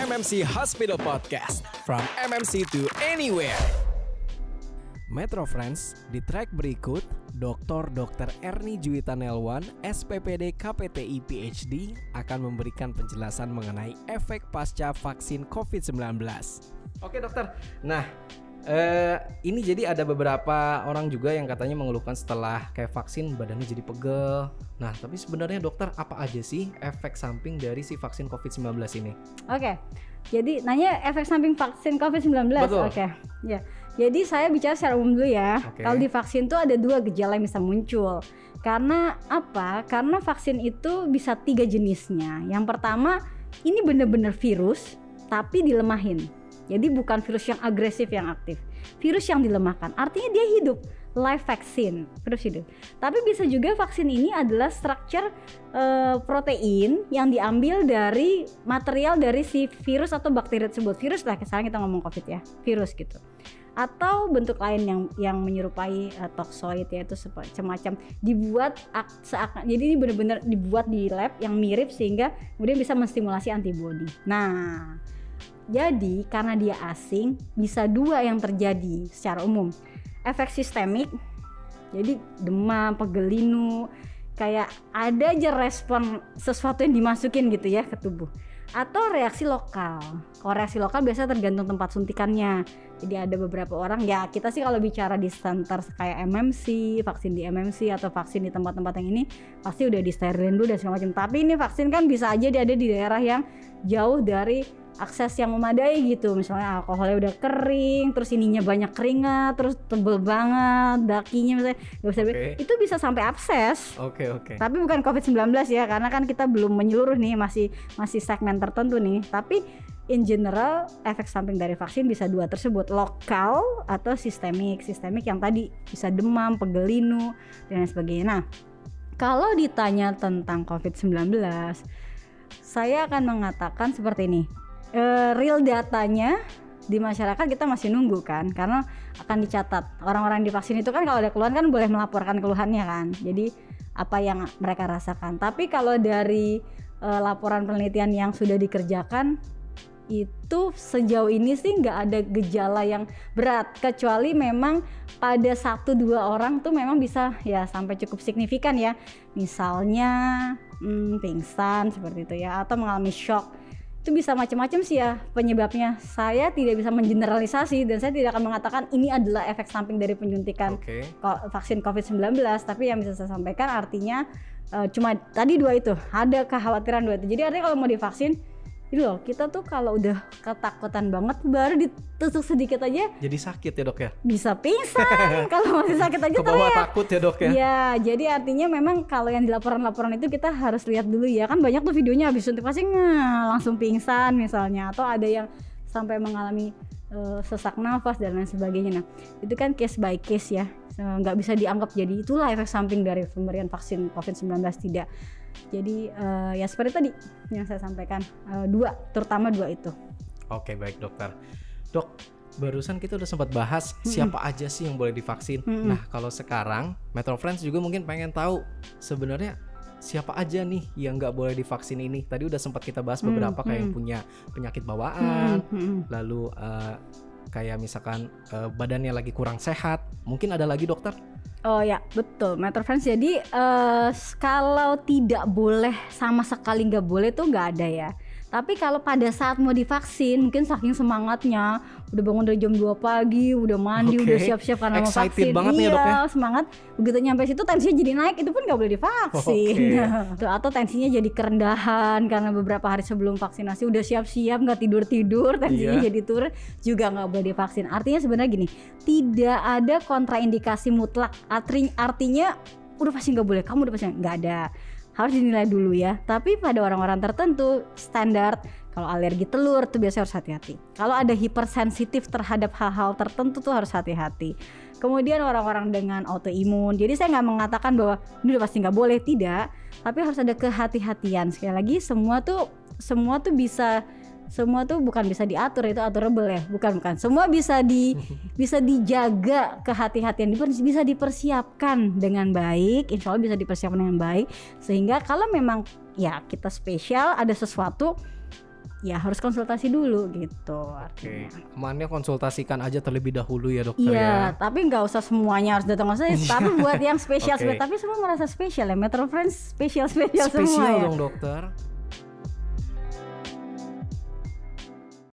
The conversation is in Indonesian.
MMC Hospital Podcast From MMC to anywhere Metro Friends, di track berikut Dr. Dr. Erni Juwita Nelwan, SPPD KPTI PhD akan memberikan penjelasan mengenai efek pasca vaksin COVID-19. Oke dokter, nah eh, ini jadi ada beberapa orang juga yang katanya mengeluhkan setelah kayak vaksin badannya jadi pegel. Nah tapi sebenarnya dokter apa aja sih efek samping dari si vaksin COVID-19 ini? Oke, jadi nanya efek samping vaksin COVID-19. Betul. Oke, ya. Jadi saya bicara secara umum dulu ya. Oke. Kalau di vaksin tuh ada dua gejala yang bisa muncul. Karena apa? Karena vaksin itu bisa tiga jenisnya. Yang pertama, ini bener-bener virus tapi dilemahin. Jadi bukan virus yang agresif yang aktif. Virus yang dilemahkan. Artinya dia hidup. Live vaccine, virus hidup. Tapi bisa juga vaksin ini adalah structure eh, protein yang diambil dari material dari si virus atau bakteri tersebut. Virus lah, sekarang kita ngomong COVID ya, virus gitu. Atau bentuk lain yang yang menyerupai eh, toxoid yaitu semacam dibuat ak- seakan jadi ini benar-benar dibuat di lab yang mirip sehingga kemudian bisa menstimulasi antibodi. Nah, jadi karena dia asing bisa dua yang terjadi secara umum. Efek sistemik jadi demam, pegelinu, kayak ada aja respon sesuatu yang dimasukin gitu ya ke tubuh. Atau reaksi lokal. Kalau reaksi lokal biasa tergantung tempat suntikannya. Jadi ada beberapa orang ya kita sih kalau bicara di center kayak MMC, vaksin di MMC atau vaksin di tempat-tempat yang ini pasti udah disterilin dulu dan segala macam. Tapi ini vaksin kan bisa aja dia ada di daerah yang jauh dari akses yang memadai gitu. Misalnya alkoholnya udah kering terus ininya banyak keringat terus tebel banget dakinya misalnya. Nggak bisa Oke. itu bisa sampai abses. Oke oke. tapi bukan COVID-19 ya karena kan kita belum menyeluruh nih masih masih segmen tertentu nih. Tapi in general efek samping dari vaksin bisa dua tersebut. Lokal atau sistemik. Sistemik yang tadi bisa demam pegelinu dan lain sebagainya. Nah kalau ditanya tentang COVID-19 saya akan mengatakan seperti ini. Eh, real datanya di masyarakat kita masih nunggu kan karena akan dicatat. Orang-orang divaksin itu kan kalau ada keluhan kan boleh melaporkan keluhannya kan. Jadi apa yang mereka rasakan. Tapi kalau dari eh, laporan penelitian yang sudah dikerjakan itu sejauh ini sih nggak ada gejala yang berat. Kecuali memang pada satu dua orang tuh memang bisa ya sampai cukup signifikan ya. Misalnya hmm, pingsan seperti itu ya. Atau mengalami shock. Itu bisa macam-macam sih ya penyebabnya. Saya tidak bisa mengeneralisasi dan saya tidak akan mengatakan ini adalah efek samping dari penyuntikan ko- vaksin COVID-19 tapi yang bisa saya sampaikan artinya eh, cuma tadi dua itu. Ada kekhawatiran dua itu. Jadi artinya kalau mau divaksin ini loh kita tuh kalau udah ketakutan banget baru ditusuk sedikit aja Jadi sakit ya dok ya? bisa pingsan kalau masih sakit aja teriak takut ya dok ya? Ya, jadi artinya memang kalau yang di laporan-laporan itu kita harus lihat dulu ya. Kan banyak tuh videonya habis suntik pasti langsung pingsan misalnya atau ada yang sampai mengalami eh, sesak nafas dan lain sebagainya. Nah, itu kan case by case ya. Nggak bisa dianggap jadi itulah efek samping dari pemberian vaksin COVID-19 tidak. Jadi eh, ya seperti tadi yang saya sampaikan eh, dua, terutama dua itu. Oke baik dokter. Dok, barusan kita udah sempat bahas siapa aja sih yang boleh divaksin. Mm-mm. Nah kalau sekarang Metro Friends juga mungkin pengen tahu sebenarnya siapa aja nih yang nggak boleh divaksin ini. Tadi udah sempat kita bahas Hmm, beberapa kayak yang punya penyakit bawaan, Hmm, hmm. lalu eh, kayak misalkan eh, badannya lagi kurang sehat. Mungkin ada lagi dokter? Oh ya betul Metro Friends jadi s- kalau tidak boleh sama sekali nggak boleh tuh nggak ada ya tapi kalau pada saat mau divaksin mungkin saking semangatnya udah bangun dari jam 2 pagi udah mandi Oke. udah siap-siap karena mau Excited vaksin. banget nih ya, iya dok, ya? semangat. Begitu nyampe situ tensinya jadi naik itu pun nggak boleh divaksin. Tuh, atau tensinya jadi kerendahan karena beberapa hari sebelum vaksinasi udah siap-siap nggak tidur-tidur tensinya Iya. jadi turun juga nggak boleh divaksin. Artinya sebenarnya gini tidak ada kontraindikasi mutlak. Arti- artinya udah pasti nggak boleh kamu udah pasti nggak ada harus dinilai dulu ya. Tapi pada orang-orang tertentu standar kalau alergi telur tuh biasanya harus hati-hati. Kalau ada hipersensitif terhadap hal-hal tertentu tuh harus hati-hati. Kemudian orang-orang dengan autoimun jadi saya nggak mengatakan bahwa ini udah pasti nggak boleh tidak. Tapi harus ada kehati-hatian. Sekali lagi semua tuh semua tuh bisa semua tuh bukan bisa diatur itu aturable ya bukan bukan semua bisa di bisa dijaga kehati-hatian bisa dipersiapkan dengan baik insya Allah bisa dipersiapkan dengan baik sehingga kalau memang ya kita spesial ada sesuatu ya harus konsultasi dulu gitu. Oke, amannya konsultasikan aja terlebih dahulu ya dokter Iya, ya. tapi nggak usah semuanya harus datang ke saya. tapi buat yang spesial, spesial, tapi semua merasa spesial ya. Metro Friends spesial spesial, semua Spesial ya. dong dokter.